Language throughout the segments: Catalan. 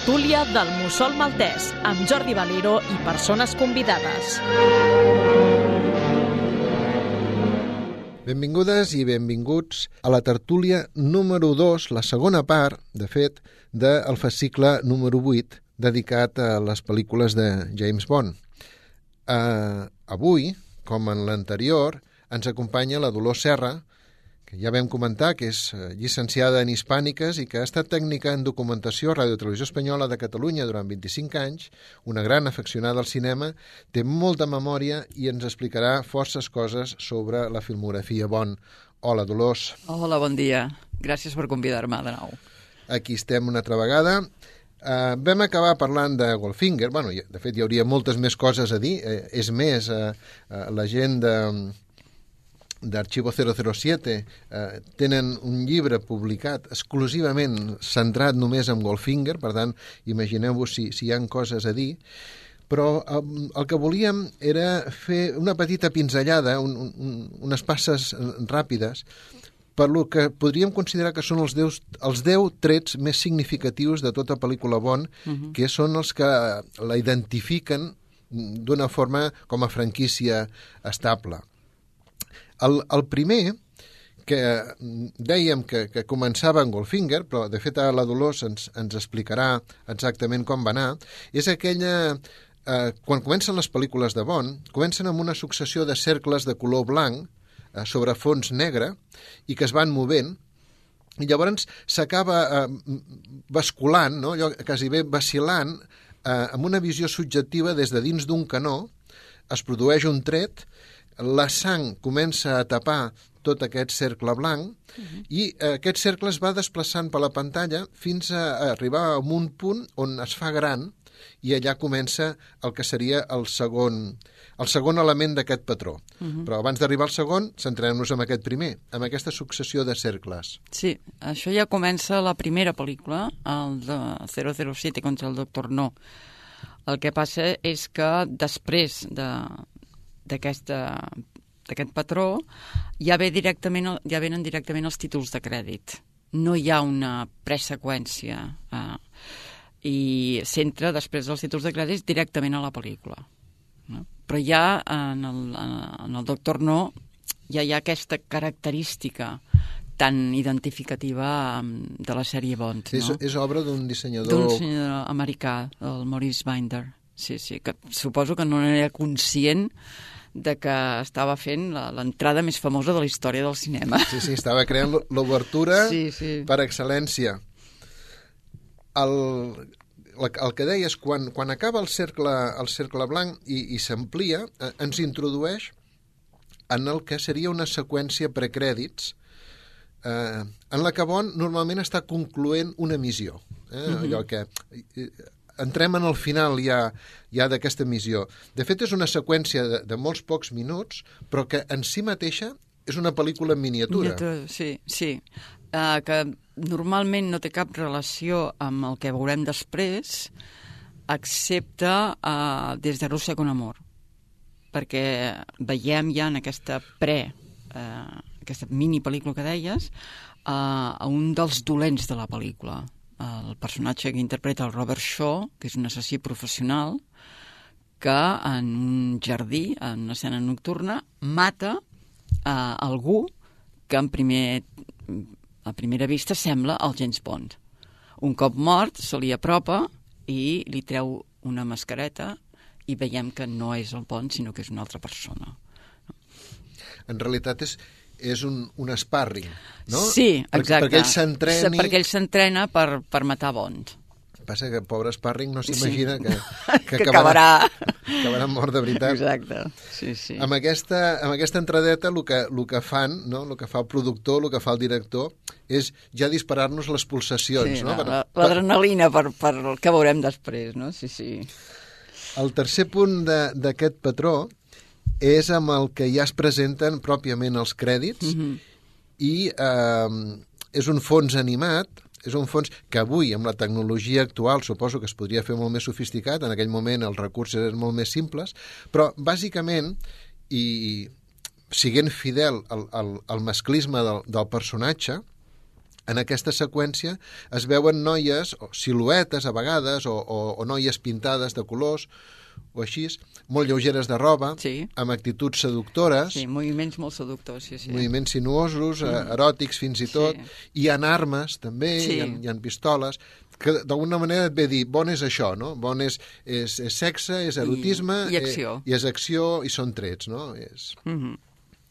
tertúlia del Mussol Maltès amb Jordi Valero i persones convidades. Benvingudes i benvinguts a la tertúlia número 2, la segona part, de fet, del fascicle número 8, dedicat a les pel·lícules de James Bond. Uh, avui, com en l'anterior, ens acompanya la Dolors Serra, que ja vam comentar que és eh, llicenciada en Hispàniques i que ha estat tècnica en documentació a Ràdio Televisió Espanyola de Catalunya durant 25 anys, una gran afeccionada al cinema, té molta memòria i ens explicarà forces coses sobre la filmografia Bon. Hola, Dolors. Hola, bon dia. Gràcies per convidar-me de nou. Aquí estem una altra vegada. Uh, vam acabar parlant de Goldfinger. Bueno, de fet, hi hauria moltes més coses a dir. Uh, és més, uh, uh, la gent de d'Arxivo 007 eh, tenen un llibre publicat exclusivament centrat només en Goldfinger, per tant, imagineu-vos si, si hi han coses a dir, però eh, el que volíem era fer una petita pinzellada, un, un, unes passes ràpides, per lo que podríem considerar que són els 10, els 10 trets més significatius de tota pel·lícula Bond, uh -huh. que són els que la identifiquen d'una forma com a franquícia estable. El, el primer, que dèiem que, que començava en Goldfinger, però de fet la Dolors ens, ens explicarà exactament com va anar, és aquella... Eh, quan comencen les pel·lícules de Bond, comencen amb una successió de cercles de color blanc eh, sobre fons negre i que es van movent, i llavors s'acaba eh, basculant, no? allò quasi bé vacilant, eh, amb una visió subjectiva des de dins d'un canó, es produeix un tret la sang comença a tapar tot aquest cercle blanc uh -huh. i eh, aquest cercle es va desplaçant per la pantalla fins a arribar a un punt on es fa gran i allà comença el que seria el segon, el segon element d'aquest patró. Uh -huh. Però abans d'arribar al segon, centrem-nos en aquest primer, amb aquesta successió de cercles. Sí, això ja comença la primera pel·lícula, el de 007 contra el Doctor No. El que passa és que després de, d'aquest patró ja, ve directament, ja venen directament els títols de crèdit. No hi ha una preseqüència eh, i s'entra després dels títols de crèdit directament a la pel·lícula. No? Però ja en el, en el Doctor No ja hi ha aquesta característica tan identificativa de la sèrie Bond. No? És, és obra d'un dissenyador... D'un dissenyador americà, el Maurice Binder. Sí, sí, que suposo que no era conscient de que estava fent l'entrada més famosa de la història del cinema. Sí, sí, estava creant l'obertura sí, sí. per excel·lència. El, el que deies, quan, quan acaba el cercle, el cercle blanc i, i s'amplia, eh, ens introdueix en el que seria una seqüència precrèdits eh, en la que Bond normalment està concloent una missió. Eh? Mhm. -huh. Allò que entrem en el final ja, ja d'aquesta missió. De fet, és una seqüència de, de molts pocs minuts, però que en si mateixa és una pel·lícula en miniatura. miniatura sí, sí. Uh, que normalment no té cap relació amb el que veurem després, excepte uh, des de Rússia con amor, perquè veiem ja en aquesta pre, uh, aquesta mini pel·lícula que deies, uh, a un dels dolents de la pel·lícula, el personatge que interpreta el Robert Shaw, que és un assassí professional, que en un jardí, en una escena nocturna, mata a algú que en primer, a primera vista sembla el James Bond. Un cop mort, se li apropa i li treu una mascareta i veiem que no és el Bond, sinó que és una altra persona. En realitat és, és un, un sparring, no? Sí, exacte. Perquè, perquè ell s'entreni... Perquè ell s'entrena per, per matar Bond. Passa que pobre sparring no s'imagina sí. que, que, que acabarà... acabarà mort de veritat. Exacte, sí, sí. Amb aquesta, amb aquesta entradeta el que, el que fan, no? el que fa el productor, el que fa el director, és ja disparar-nos les pulsacions. Sí, no? no, L'adrenalina per, per el que veurem després, no? Sí, sí. El tercer punt d'aquest patró és amb el que ja es presenten pròpiament els crèdits mm -hmm. i eh, és un fons animat, és un fons que avui, amb la tecnologia actual, suposo que es podria fer molt més sofisticat, en aquell moment els recursos eren molt més simples, però bàsicament, i siguent fidel al, al, al masclisme del, del personatge, en aquesta seqüència es veuen noies, o siluetes a vegades, o, o, o noies pintades de colors, o així, molt lleugeres de roba, Sí. amb actituds seductores, Sí, moviments molt seductors, sí, sí. moviments sinuosos, mm. eròtics fins i tot, Sí. hi ha armes també, Sí. hi, ha, hi ha pistoles, que d'alguna manera et ve dir, bon és això, no? Bon és, és, és sexe, és erotisme... i acció. Eh, I és acció i són trets, no? És... Mhm.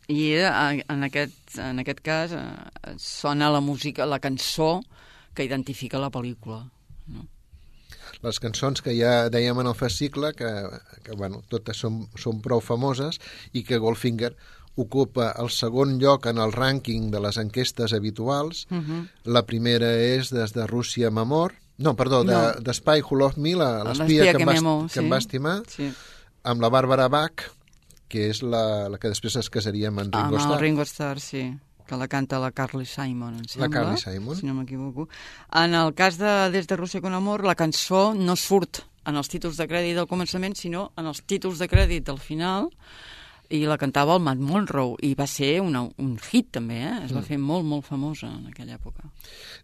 I eh, en aquest, en aquest cas eh, sona la música, la cançó que identifica la pel·lícula. No? Les cançons que ja dèiem en el fascicle, que, que bueno, totes són, són prou famoses, i que Goldfinger ocupa el segon lloc en el rànquing de les enquestes habituals. Uh -huh. La primera és des de Rússia amb amor, no, perdó, de, No. de Spy Who Loved Me, la- L'espia que, que em va, m'amo, que em sí. va estimar, Sí. amb la Bàrbara Bach, que és la, la que després es casaria amb en Ringo Amb el Starr. Ringo Starr, sí que la canta la Carly Simon, em sembla. Carly Simon. Si no m'equivoco. En el cas de Des de Rússia con amor, la cançó no surt en els títols de crèdit del començament, sinó en els títols de crèdit del final, i la cantava el Matt Monroe, i va ser una, un hit també, eh? Es va fer molt, molt famosa en aquella època.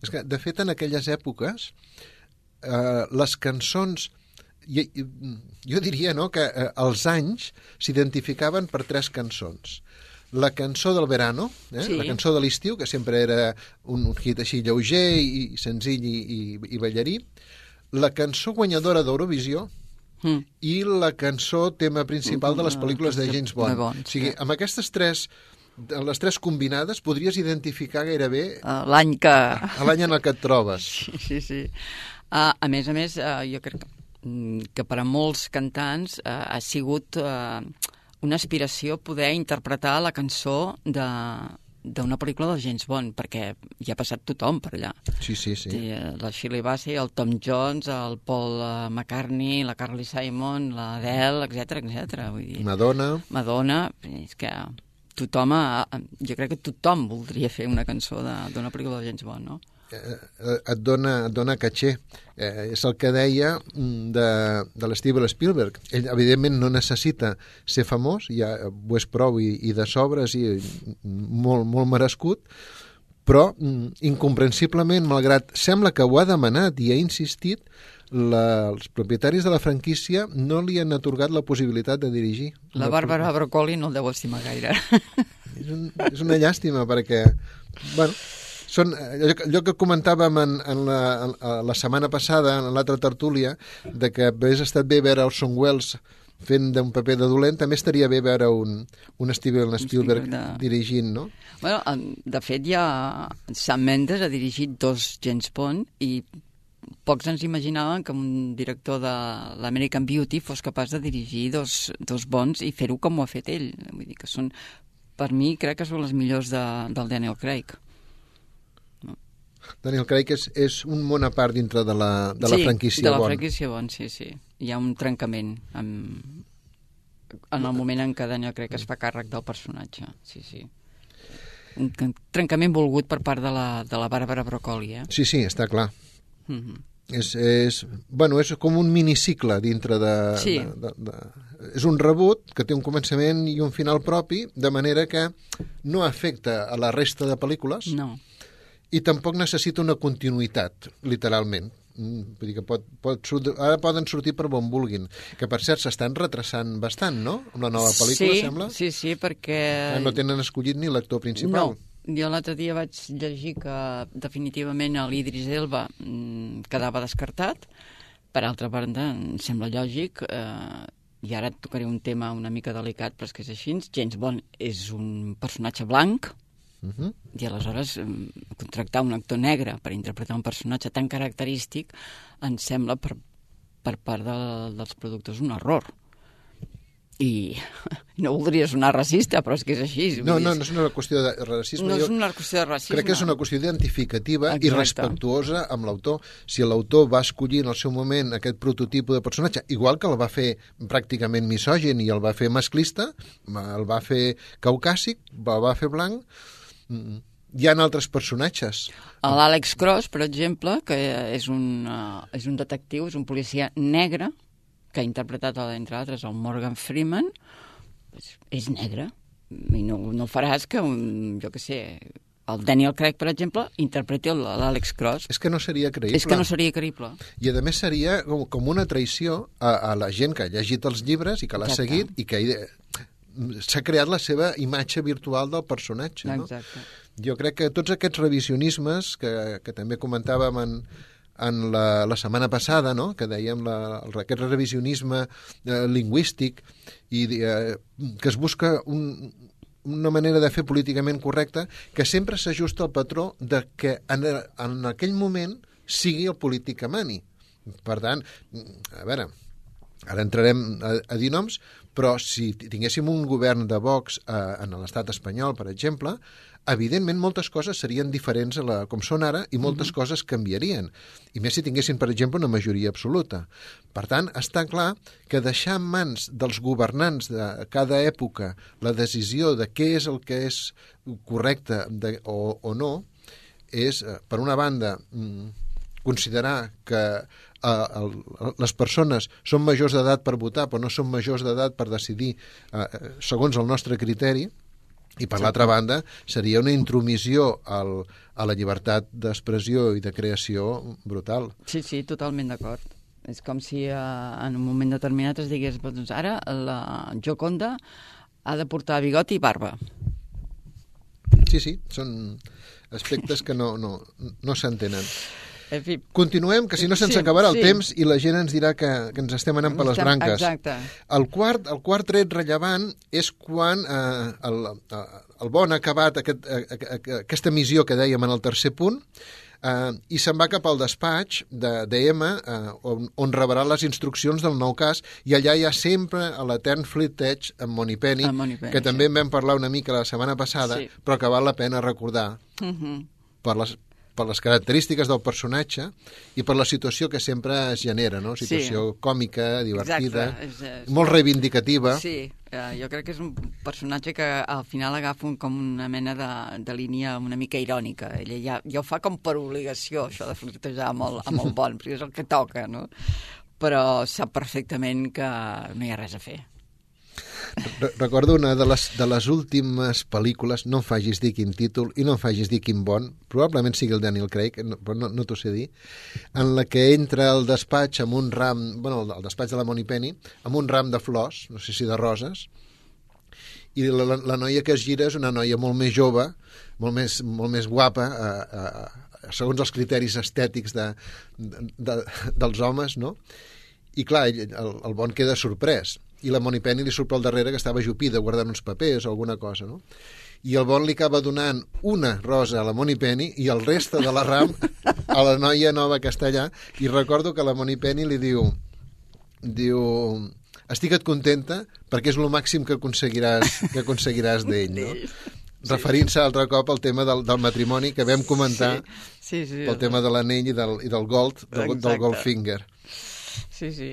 És que, de fet, en aquelles èpoques, eh, les cançons... Jo, jo diria no, que eh, els anys s'identificaven per tres cançons. La cançó del verano, eh? Sí. la cançó de l'estiu, que sempre era un, un hit així lleuger i senzill i, i, i ballarí. La cançó guanyadora d'Eurovisió, Mm. i la cançó tema principal de les pel·lícules de James Bond. De Bond, o sigui, amb aquestes tres les tres combinades podries identificar gairebé Uh, L'any que... l'any en el que et trobes. Sí, sí, sí. Uh, a més a més, uh, jo crec que, mm, que per a molts cantants uh, ha sigut uh, una aspiració poder interpretar la cançó de d'una pel·lícula de James Bond, perquè hi ha passat tothom per allà. Sí, sí, sí. Sí. La Shirley Bassey, el Tom Jones, el Paul eh, McCartney, la Carly Simon, la Adele, etc etc. Vull dir, Madonna... Madonna, és que tothom, ha, jo crec que tothom voldria fer una cançó d'una pel·lícula de James Bond, no? Eh, eh, et dona, et dona caché. Eh, és el que deia mm, de, de l'Steven Spielberg. Ell, evidentment, no necessita ser famós, ja ho és prou i, i de sobres i molt, molt merescut, però, mm, incomprensiblement, malgrat sembla que ho ha demanat i ha insistit, la, els propietaris de la franquícia no li han atorgat la possibilitat de dirigir. La Bàrbara Broccoli no el deu estimar gaire. és, un, és una llàstima perquè, bueno, són, eh, allò, que- allò que comentàvem en, en la, en, la setmana passada, en l'altra tertúlia, de que hagués estat bé veure Orson Welles fent d'un paper de dolent, també estaria bé veure un, un Steven Spielberg de- dirigint, no? bueno, en- de fet, ja Sam Mendes ha dirigit dos James Bond i pocs ens imaginaven que un director de l'American Beauty fos capaç de dirigir dos, dos bons i fer-ho com ho ha fet ell. Vull dir que són, per mi, crec que són les millors de, del Daniel Craig. Daniel Craig és, és un món a part dintre de la, de la sí, franquícia de la Bond. franquícia Bond, sí, sí. Hi ha un trencament amb... en el moment en què Daniel Craig es fa càrrec del personatge. Sí, sí. Un trencament volgut per part de la, de la Bàrbara Broccoli, eh? Sí, sí, està clar. Mm -hmm. És, és, bueno, és com un minicicle dintre de, Sí. de, de, de... És un rebut que té un començament i un final propi, de manera que no afecta a la resta de pel·lícules No. I tampoc necessita una continuïtat, literalment. Mm, Vull dir que pot, pot, ara poden sortir per on vulguin. Que, per cert, s'estan retrasant bastant, no?, amb la nova pel·lícula, sí, sembla. Sí, sí, perquè... Ah, No tenen escollit ni l'actor principal. No, jo l'altre dia vaig llegir que definitivament l'Idris Elba mm, quedava descartat. Per altra banda, em sembla lògic, eh, i ara et tocaré un tema una mica delicat, però és que és així. James Bond és un personatge blanc, Uh -huh. i aleshores contractar un actor negre per interpretar un personatge tan característic em sembla per, per part de, dels productors un error. I no voldria sonar racista, però és que és així. No, no, no és una qüestió de racisme. no és una qüestió de racisme. Crec que és una qüestió identificativa i Exacte. respectuosa amb l'autor. Si l'autor va escollir en el seu moment aquest prototipo de personatge, igual que el va fer pràcticament misògin i el va fer masclista, el va fer caucàsic, el va fer blanc, mm, hi ha altres personatges. L'Àlex Cross, per exemple, que és un, uh, és un detectiu, és un policia negre, que ha interpretat, entre altres, el Morgan Freeman, doncs, és negre. I no, no faràs que, un, jo què sé, el Daniel Craig, per exemple, interpreti l'Àlex Cross. És que no seria creïble. És que no seria creïble. I a més seria com, com una traïció a, a la gent que ha llegit els llibres i que l'ha seguit i que s'ha creat la seva imatge virtual del personatge. No? Exacte. Jo crec que tots aquests revisionismes que, que també comentàvem en, en la, la setmana passada, no? que dèiem la, el, aquest revisionisme eh, lingüístic i eh, que es busca un, una manera de fer políticament correcta que sempre s'ajusta al patró de que en, en aquell moment sigui el polític que mani. Per tant, a veure, ara entrarem a, a dir noms, però si tinguéssim un govern de Vox eh, en l'estat espanyol, per exemple, evidentment moltes coses serien diferents a la, com són ara i moltes coses canviarien. I més si tinguessin, per exemple, una majoria absoluta. Per tant, està clar que deixar en mans dels governants de cada època la decisió de què és el que és correcte de, o, o no, és, eh, per una banda, mm, considerar que eh, el, les persones són majors d'edat per votar, però no són majors d'edat per decidir eh, eh, segons el nostre criteri, i per l'altra banda seria una intromissió al, a la llibertat d'expressió i de creació brutal. Sí, sí, totalment d'acord. És com si eh, en un moment determinat es digués doncs ara la Joconda ha de portar bigoti i barba. Sí, sí, són aspectes que no, no, no s'entenen. En fi, Continuem, que si no se'ns Sí, acabarà el sí. temps i la gent ens dirà que, que ens estem anant per les branques. Exacte. El quart, el quart tret rellevant és quan eh, el, eh, el bon ha acabat aquest, eh, eh, aquesta missió que dèiem en el tercer punt eh, i se'n va cap al despatx de DM eh, on, on rebrà les instruccions del nou cas i allà hi ha sempre l'etern amb Moneypenny, Amb Moneypenny, que també en vam parlar una mica la setmana passada, Sí. però que val la pena recordar Uh -huh. per les, per les característiques del personatge i per la situació que sempre es genera, no? Situació sí. còmica, divertida, Exacte, és- és- molt reivindicativa. Sí, eh, jo crec que és un personatge que al final agafa un, com una mena de, de línia una mica irònica. Ella ja, ja ho fa com per obligació, això de flirtejar amb el, amb el bon, perquè és el que toca, no? Però sap perfectament que no hi ha res a fer. Re recordo una de les, de les últimes pel·lícules, no em facis dir quin títol i no em facis dir quin bon, probablement sigui el Daniel Craig, no, però no, no t'ho sé dir, en la que entra al despatx amb un ram, bueno, al despatx de la Moneypenny, amb un ram de flors, no sé si de roses, i la, la, la noia que es gira és una noia molt més jove, molt més, molt més guapa, eh, eh, segons els criteris estètics de, de, de, dels homes, no? I clar, el, el bon queda sorprès. I la Moni Penny li surt pel darrere que estava jupida guardant uns papers o alguna cosa, no? I el bon li acaba donant una rosa a la Moni Penny i el reste de la ram a la noia nova que està allà. I recordo que la Moni Penny li diu diu estic et contenta perquè és el màxim que aconseguiràs, que aconseguiràs d'ell, no? Referint-se altre cop al tema del, del matrimoni que vam comentar Sí, sí. pel tema de l'anell i del, i del gold, del, del Exacte. Goldfinger. Sí, sí.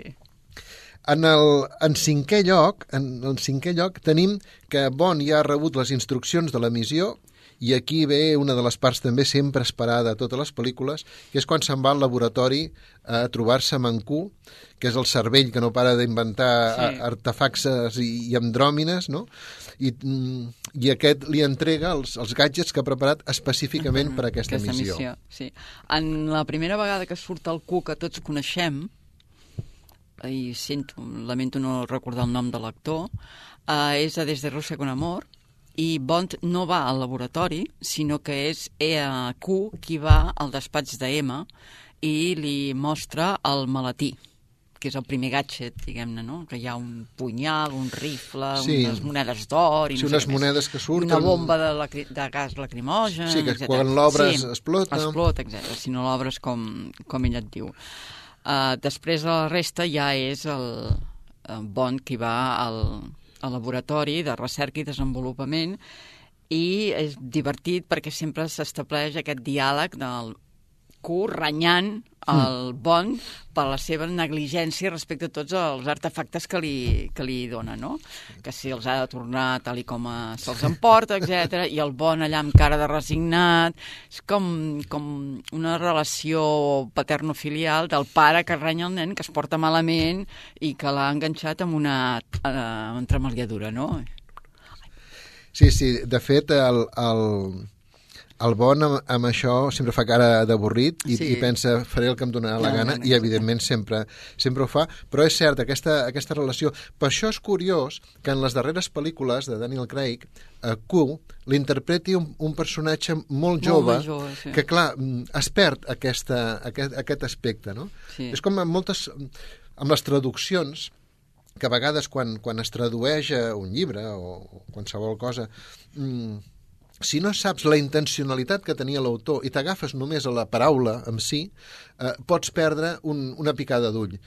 En el en cinquè lloc, en el cinquè lloc tenim que Bond ja ha rebut les instruccions de la missió i aquí ve una de les parts també sempre esperada a totes les pel·lícules, que és quan se'n va al laboratori a trobar-se amb en Q, que és el cervell que no para d'inventar Sí. artefactes i, i andròmines, no? I, mm, I aquest li entrega els, els gadgets que ha preparat específicament per a aquesta, missió. missió. Sí. En la primera vegada que surt el Q que tots coneixem, i sento, lamento no recordar el nom de l'actor, eh, és a Des de Rússia con Amor, i Bond no va al laboratori, sinó que és eh, Q qui va al despatx de M i li mostra el maletí que és el primer gadget, diguem-ne, no? Que hi ha un punyal, un rifle, Sí. unes monedes d'or... Sí, no sé unes més. monedes que surten. una bomba de, lacri... de gas lacrimogen... Sí, que etcètera. quan l'obres explota. Explota, etc. Si no l'obres com, com ella et diu. Uh, després de la resta ja és el, el Bond qui va al, al laboratori de recerca i desenvolupament i és divertit perquè sempre s'estableix aquest diàleg del Q renyant el Bond per la seva negligència respecte a tots els artefactes que li, que li dona, no? Que si els ha de tornar tal i com eh, se'ls emporta, etc. I el Bond allà amb cara de resignat. És com, com una relació paterno-filial del pare que renya el nen que es porta malament i que l'ha enganxat amb una eh, entremaliadura, no? Sí, sí, de fet, el, el, el Bon amb, amb això sempre fa cara d'avorrit i, Sí. i pensa faré el que em donarà la gana i evidentment sempre, sempre ho fa, però és cert, aquesta, aquesta relació... Per això és curiós que en les darreres pel·lícules de Daniel Craig, a Q l'interpreti un, un personatge molt Molt jove, més jove, sí. que clar, mm, es perd aquesta, aquest, aquest aspecte, no? Sí. És com amb moltes... amb les traduccions, que a vegades quan, quan es tradueix a un llibre o, o qualsevol cosa, mm, si no saps la intencionalitat que tenia l'autor i t'agafes només a la paraula en si, eh, pots perdre un, una picada d'ull.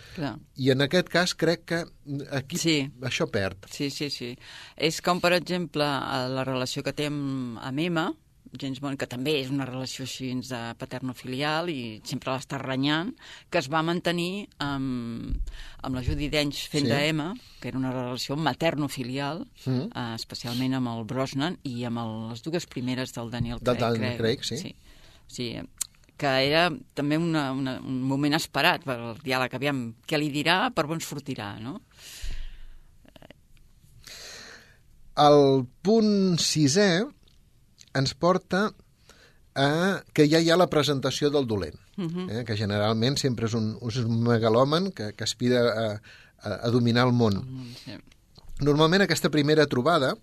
I en aquest cas crec que aquí Sí. això perd. Sí, sí, sí. És com, per exemple, la relació que té amb, amb Emma, James Bond, que també és una relació així de paterno-filial i sempre l'està renyant, que es va mantenir amb, amb la Judy Dench fent Sí. d'Emma, que era una relació materno-filial, Mm. eh, especialment amb el Brosnan i amb el, les dues primeres del Daniel Del Craig. Daniel crec. Craig, sí. sí. Sí, que era també una, una, un moment esperat per al diàleg, aviam, què li dirà, per on sortirà, no? El punt sisè ens porta a que ja hi ha la presentació del dolent, Mhm. eh, que generalment sempre és un, és un megalòman que, que aspira a, a, a dominar el món. Mm, Sí. Normalment aquesta primera trobada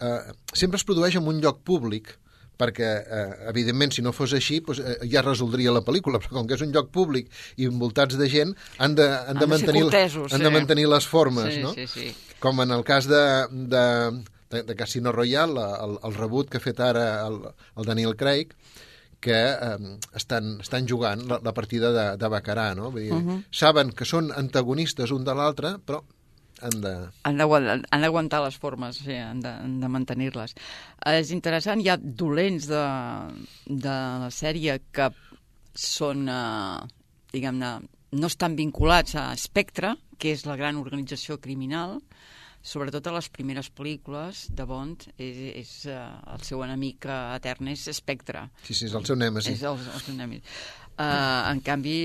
eh, sempre es produeix en un lloc públic, perquè, eh, evidentment, si no fos així, doncs, eh, ja resoldria la pel·lícula, però com que és un lloc públic i envoltats de gent, han de, han de, Han de mantenir, han sí. de mantenir les formes, sí, no? Sí, sí, Com en el cas de, de, de, de Casino Royale, el, el rebut que ha fet ara el, el Daniel Craig, que eh, estan, estan jugant la, la partida de, de Bacarà, no? Vull dir, uh -huh. Saben que són antagonistes un de l'altre, però han de... Han d'aguantar les formes, sí, han de, han de mantenir-les. És interessant, hi ha dolents de, de la sèrie que són, eh, diguem-ne, no estan vinculats a Spectre, que és la gran organització criminal, sobretot a les primeres pel·lícules de Bond, és, és eh, el seu enemic eh, etern és Spectre. Sí, sí, és el seu nèmesi. És el, el seu enemic. Uh, en canvi,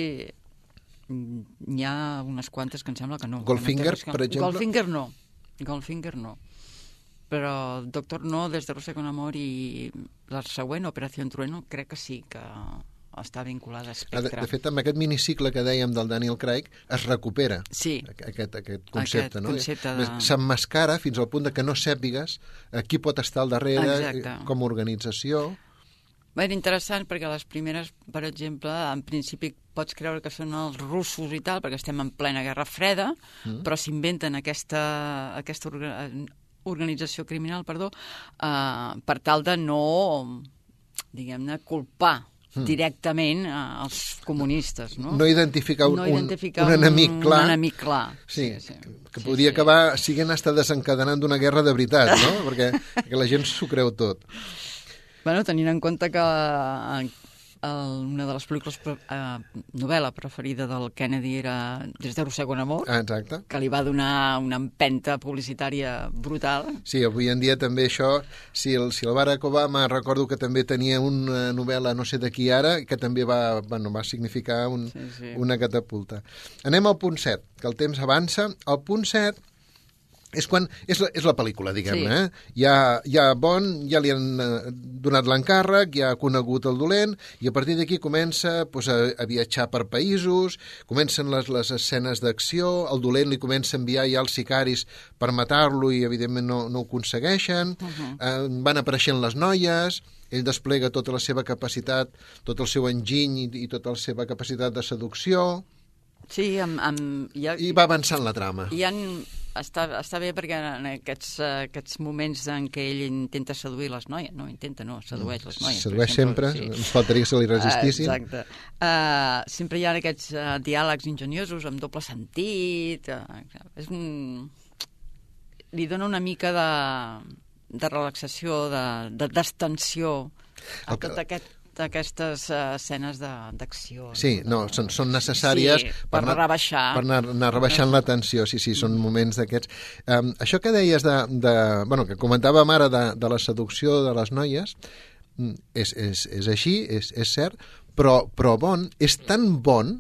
mm, n'hi ha unes quantes que em sembla que no. Goldfinger, que no per exemple? Goldfinger no. Goldfinger no. Però Doctor No, des de Rosa con Amor i la següent, Operació Trueno, crec que sí que està vinculada a Ah, De, de fet, amb aquest minicicle que dèiem del Daniel Craig es recupera Sí. aquest, aquest concepte. Aquest no? concepte de- S'emmascara fins al punt de que no sàpigues eh, qui pot estar al darrere Exacte. eh, com a organització. Era interessant perquè les primeres, per exemple, en principi pots creure que són els russos i tal, perquè estem en plena Guerra Freda, mm. però s'inventen aquesta, aquesta orga, organització criminal perdó, eh, per tal de no, diguem-ne, culpar directament eh, els comunistes, no? No identificar un, no un, identificar un enemic clar. Un enemic clar. Sí, que podria acabar siguent estar desencadenant una guerra de veritat, no? perquè, perquè la gent s'ho creu tot. Bueno, tenint en compte que el, una de les pel·lícules, pre- eh, novel·la preferida del Kennedy era Des de Rossego en Amor, Ah, exacte. que li va donar una empenta publicitària brutal. Sí, avui en dia també això, si el, si el Barack Obama recordo que també tenia una novel·la no sé de qui ara, que també va, bueno, va significar un, Sí, sí. una catapulta. Anem al punt 7, que el temps avança. El punt 7 és quan és la, és la pel·lícula, diguem-ne. Sí. Eh? Ja, ja Bon, ja li han eh, donat l'encàrrec, ja ha conegut el dolent, i a partir d'aquí comença pues, a, a viatjar per països, comencen les, les escenes d'acció, el dolent li comença a enviar ja els sicaris per matar-lo i evidentment no, no ho aconsegueixen, uh -huh. eh, van apareixent les noies, ell desplega tota la seva capacitat, tot el seu enginy i, i tota la seva capacitat de seducció, Sí, amb, amb, hi ha, i va avançant la trama. hi ha, està, està bé perquè en aquests, aquests moments en què ell intenta seduir les noies, no, intenta, no, sedueix les noies. Sedueix sempre, exemple, ens faltaria que se li resistissin. Uh, exacte. Uh, sempre hi ha aquests uh, diàlegs enginyosos amb doble sentit. Uh, és un... Li dona una mica de, de relaxació, de, de destensió a El tot aquest d'aquestes uh, escenes de- d'acció. Sí, no, són, són necessàries Sí, per rebaixar. per anar, anar rebaixant la tensió, sí, sí, són moments d'aquests. Um, això que deies de, de... Bueno, que comentàvem ara de, de la seducció de les noies, mm, és, és, és així, és, és cert, però, però bon, és tan bon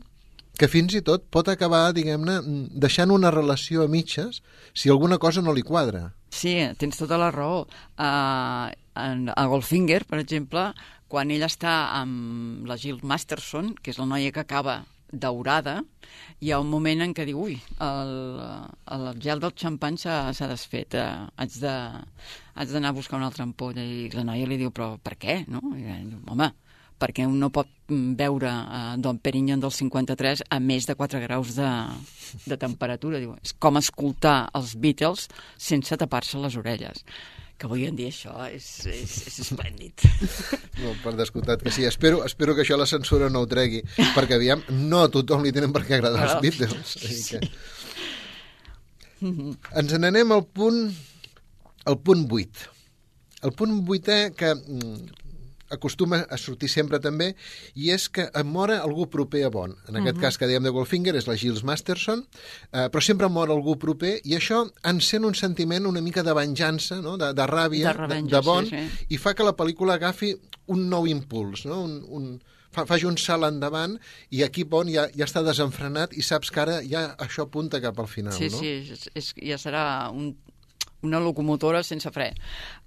que fins i tot pot acabar, diguem-ne, mm, deixant una relació a mitges si alguna cosa no li quadra. Sí, tens tota la raó. Uh, en, a Goldfinger, per exemple, quan ell està amb la Jill Masterson, que és la noia que acaba daurada, hi ha un moment en què diu, ui, el, el gel del xampany s'ha desfet, eh, haig d'anar a buscar una altra ampolla, i la noia li diu, però per què, no? I diu, home, perquè un no pot veure uh, Don Perignon del 53 a més de 4 graus de, de temperatura. Diu, és com escoltar els Beatles sense tapar-se les orelles que avui en dia això és, és, és esplèndid. No, per descomptat que sí. Espero, espero que això la censura no ho tregui, perquè aviam, no a tothom li tenen per què agradar els Beatles. Sí. Que... Ens n'anem al punt al punt 8. El punt 8è que mm, acostuma a sortir sempre també, i és que mora algú proper a Bond. En aquest uh -huh. cas que dèiem de Goldfinger és la Giles Masterson, eh, però sempre mor algú proper, i això encén un sentiment una mica de venjança, no? de, de ràbia, de, revenja, de, de Bond, sí, sí. i fa que la pel·lícula agafi un nou impuls, no? un, un, fa, faci un salt endavant i aquí Bond ja, ja està desenfrenat i saps que ara ja això apunta cap al final, sí, no? Sí, sí, és, ja serà un, una locomotora sense fre.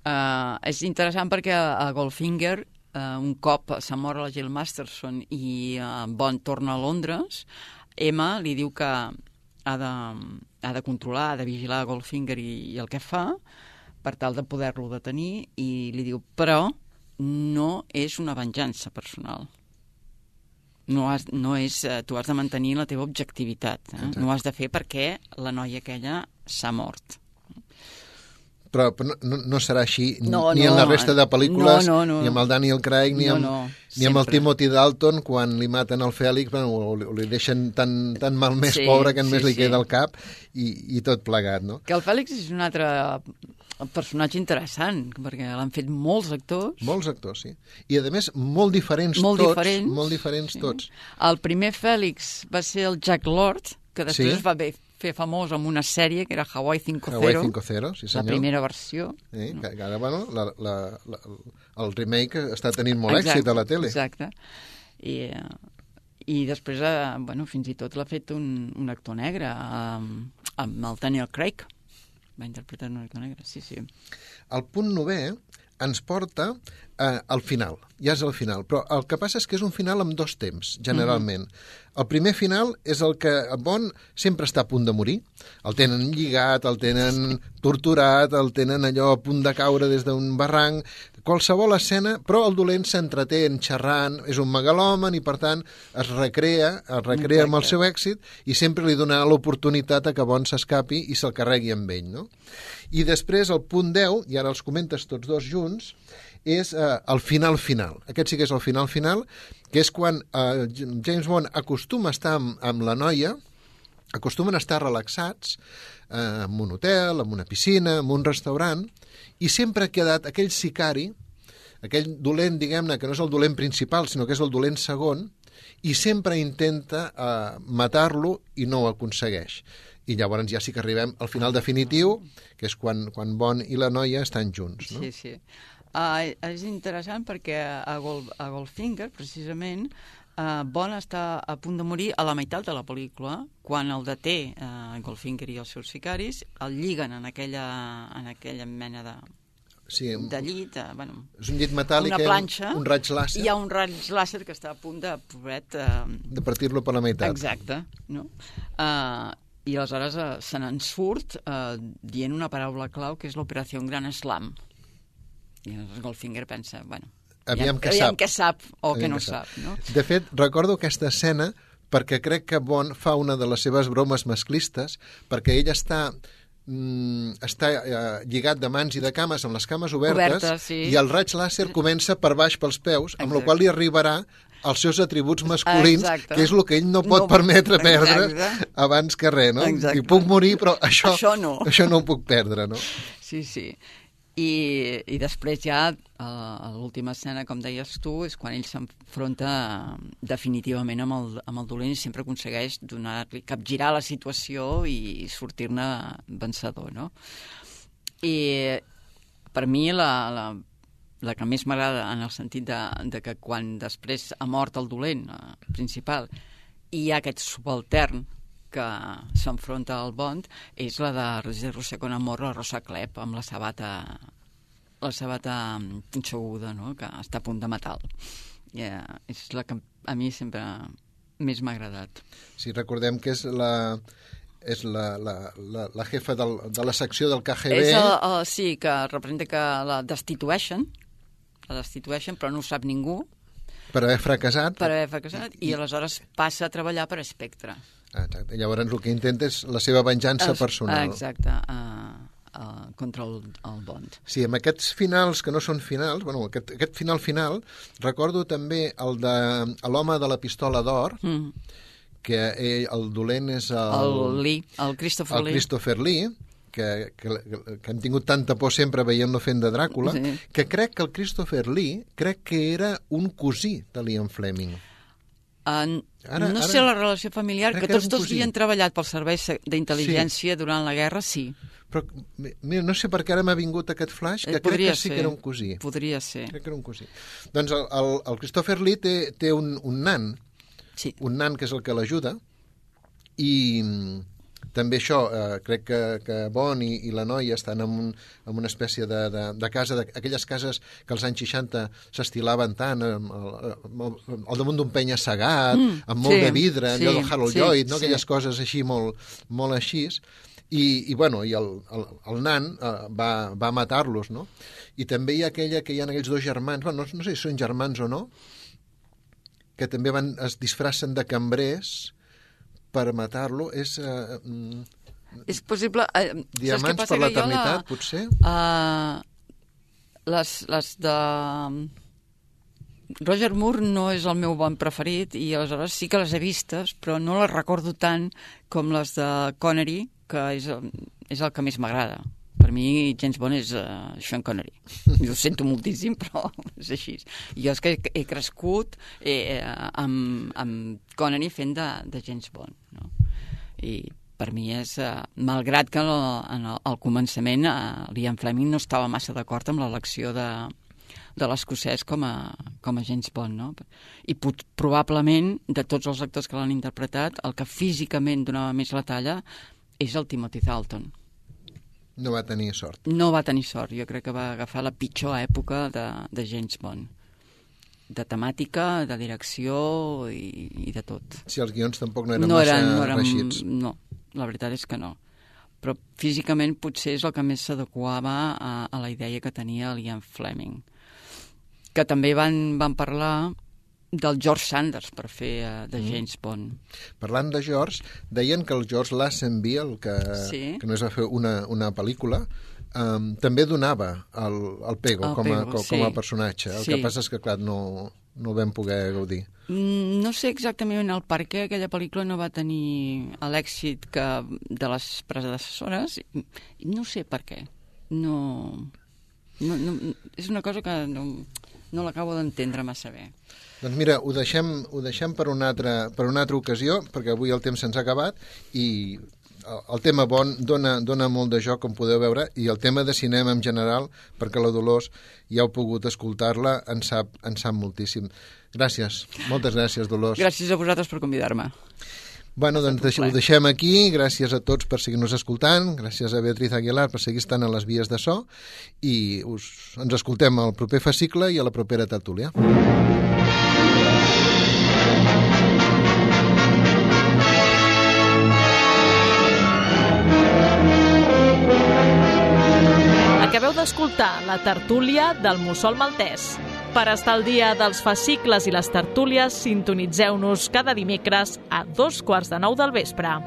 Uh, és interessant perquè a, a Goldfinger uh, un cop s'ha mort la Jill Masterson i uh, Bond torna a Londres, Emma li diu que ha de, ha de controlar, ha de vigilar Goldfinger i, i el que fa per tal de poder-lo detenir i li diu, però no és una venjança personal. No, has, no és, tu has de mantenir la teva objectivitat. Eh? No has de fer perquè la noia aquella s'ha mort però no, no, no serà així no, ni no, en la resta de pel·lícules, no, no, no. ni amb el Daniel Craig, ni amb, no, no, ni amb el Timothy Dalton, quan li maten el Fèlix, bueno, o, li, o li deixen tan, tan malmès sí, pobre que només sí, li queda sí. el cap i, i tot plegat, no? Que el Fèlix és un altre personatge interessant, perquè l'han fet molts actors. Molts actors, sí. I, a més, molt diferents molt tots. Diferents, molt diferents sí. tots. El primer Fèlix va ser el Jack Lord, que després sí. va fer famós amb una sèrie que era Hawaii 5.0. Hawaii 5.0, sí senyor. La primera versió. Sí, que, que ara, bueno, la, la, la, el remake està tenint molt exacte, èxit a la tele. Exacte. I, i després, eh, bueno, fins i tot l'ha fet un, un actor negre, amb, amb el Daniel Craig. Va interpretar un actor negre, sí, sí. El punt novè ens porta eh, al final, ja és el final, però el que passa és que és un final amb dos temps, generalment. Mm -hmm. El primer final és el que Bond sempre està a punt de morir. El tenen lligat, el tenen torturat, el tenen allò a punt de caure des d'un barranc, qualsevol escena, però el dolent s'entreté en xerrant, és un megalòman i per tant es recrea, es recrea Exacte. amb el seu èxit i sempre li dona l'oportunitat a que Bond s'escapi i se'l carregui amb ell, no? I després el punt 10, i ara els comentes tots dos junts, és eh, el final final. Aquest sí que és el final final, que és quan eh, James Bond acostuma a estar amb, amb la noia, acostumen a estar relaxats eh, en un hotel, en una piscina, en un restaurant, i sempre ha quedat aquell sicari, aquell dolent, diguem-ne, que no és el dolent principal, sinó que és el dolent segon, i sempre intenta eh, matar-lo i no ho aconsegueix. I llavors ja sí que arribem al final definitiu, que és quan, quan Bond i la noia estan junts. No? Sí, sí. Uh, és interessant perquè a, Gol, a Goldfinger, precisament, uh, Bond està a punt de morir a la meitat de la pel·lícula, quan el deté uh, Goldfinger i els seus sicaris, el lliguen en aquella, en aquella mena de, sí, de llit, uh, bueno, és un llit metàl·lic, una planxa, un raig làser. Hi ha un raig làser que està a punt de, pobret... Uh, de partir-lo per la meitat. Exacte, no? Uh, I aleshores uh, se n'en surt uh, dient una paraula clau que és l'operació Gran Slam. I llavors Goldfinger pensa, bueno, aviam, ja, que, aviam sap. que sap o aviam que no que sap. sap. no? De fet, recordo aquesta escena perquè crec que Bond fa una de les seves bromes masclistes, perquè ell està mm, està eh, lligat de mans i de cames amb les cames obertes Obertes, sí. i el raig làser comença per baix pels peus, amb la qual li arribarà els seus atributs masculins, Exacte. que és el que ell no pot No, permetre perdre exacte. abans que res, no? Exacte. I puc morir, però això, Això no. això no ho puc perdre, no? Sí, sí. I, i després ja, l'última escena, com deies tu, és quan ell s'enfronta definitivament amb el, amb el dolent i sempre aconsegueix donar-li, capgirar la situació i sortir-ne vencedor, no? I per mi la, la, la que més m'agrada en el sentit de, de que quan després ha mort el dolent eh, principal i hi ha aquest subaltern que s'enfronta al Bond és la de Roger Roser con Amor, la Rosa Clep, amb la sabata la sabata punxeguda, no?, que està a punt de matar-lo. Yeah, és la que a mi sempre més m'ha agradat. Sí, recordem que és la, és la, la, la, la jefa del, de la secció del KGB. És el, el, sí, que representa que la destitueixen, la destitueixen, però no ho sap ningú, per haver fracassat. per haver fracassat, i, i aleshores passa a treballar per Spectre. Exacte. Llavors el que intenta és la seva venjança Es- personal. Exacte, uh, uh, contra el, el Bond. Sí, amb aquests finals que no són finals, bueno, aquest, aquest final final, recordo també el de l'home de la pistola d'or, Mm. que ell, el dolent és el, El Lee, el Christopher el Lee. Christopher Lee, que, que, que hem tingut tanta por sempre veient-lo fent de Dràcula, Sí. que crec que el Christopher Lee crec que era un cosí de l'Ian Fleming. Uh, Ara- no ara- sé la relació familiar, crec que tots dos havien treballat pels serveis se- d'intel·ligència durant la guerra, sí. Però, mi- mira, no sé per què ara m'ha vingut aquest flash, que Eh, crec podria que sí ser. que era un cosí. Podria ser, Crec que era un cosí. Doncs el, el, el Christopher Lee té, té un, un nan, sí. un nan que és el que l'ajuda, i també això, eh, crec que, que Bon i, i la noia estan en, un, en una espècie de, de, de casa, de, aquelles cases que als anys 60 s'estilaven tant, amb el, amb el, al damunt d'un penya segat, Mm, amb molt sí, de vidre, allò sí, del Harold sí, Lloyd, no? sí. aquelles coses així molt, molt així, i, i, bueno, i el, el, el nan eh, va, va matar-los, no? I també hi ha aquella que hi ha aquells dos germans, bueno, no, no sé si són germans o no, que també van, es disfracen de cambrers per matar-lo. És eh, mm, És possible... Eh, Diamants passa? per l'eternitat, la- potser? Uh, les, les de... Roger Moore no és el meu bon preferit i aleshores sí que les he vistes, però no les recordo tant com les de Connery, que és, és el que més m'agrada. Per mi James Bond és uh, Sean Connery. I ho sento moltíssim, però és així. Jo és que he crescut eh, amb, amb Connery fent de, de James Bond. No? I per mi és, eh, malgrat que en el, al començament eh, l'Ian Fleming no estava massa d'acord amb l'elecció de, de l'escocès com, a, com a James Bond, no? I pot, probablement, de tots els actors que l'han interpretat, el que físicament donava més la talla és el Timothy Dalton. No va tenir sort. No va tenir sort, jo crec que va agafar la pitjor època de, de James Bond. De temàtica, de direcció i, i de tot. Si els guions tampoc no eren no massa eren, no eren, reixits. No, la veritat és que no. Però físicament potser és el que més s'adequava a, a la idea que tenia l'Ian Fleming. Que també van, van parlar del George Sanders per fer uh, de James Bond. Parlant de George, deien que el George Lazenby, el que, Sí. que només va fer una, una pel·lícula, um, també donava el, el Pego, El com, a, Pego, com, sí. com a personatge. El Sí. que passa és que, clar, no, no el vam poder gaudir. Mm, No sé exactament el per què aquella pel·lícula no va tenir l'èxit que de les predecessores. No sé per què. No, no, no, és una cosa que no, no l'acabo d'entendre massa bé. Doncs mira, ho deixem, ho deixem per, una altra, per una altra ocasió, perquè avui el temps se'ns ha acabat, i el, el tema bon dona, dona molt de joc, com podeu veure, i el tema de cinema en general, perquè la Dolors ja heu pogut escoltar-la, en sap, en sap moltíssim. Gràcies, moltes gràcies, Dolors. Gràcies a vosaltres per convidar-me. Bueno, doncs deix, ho deixem aquí. Gràcies a tots per seguir-nos escoltant. Gràcies a Beatriz Aguilar per seguir estant a les vies de so. I us, ens escoltem al proper fascicle i a la propera tertúlia. Acabeu d'escoltar la tertúlia del Mussol Maltès. Per estar al dia dels fascicles i les tertúlies, sintonitzeu-nos cada dimecres a dos quarts de nou del vespre.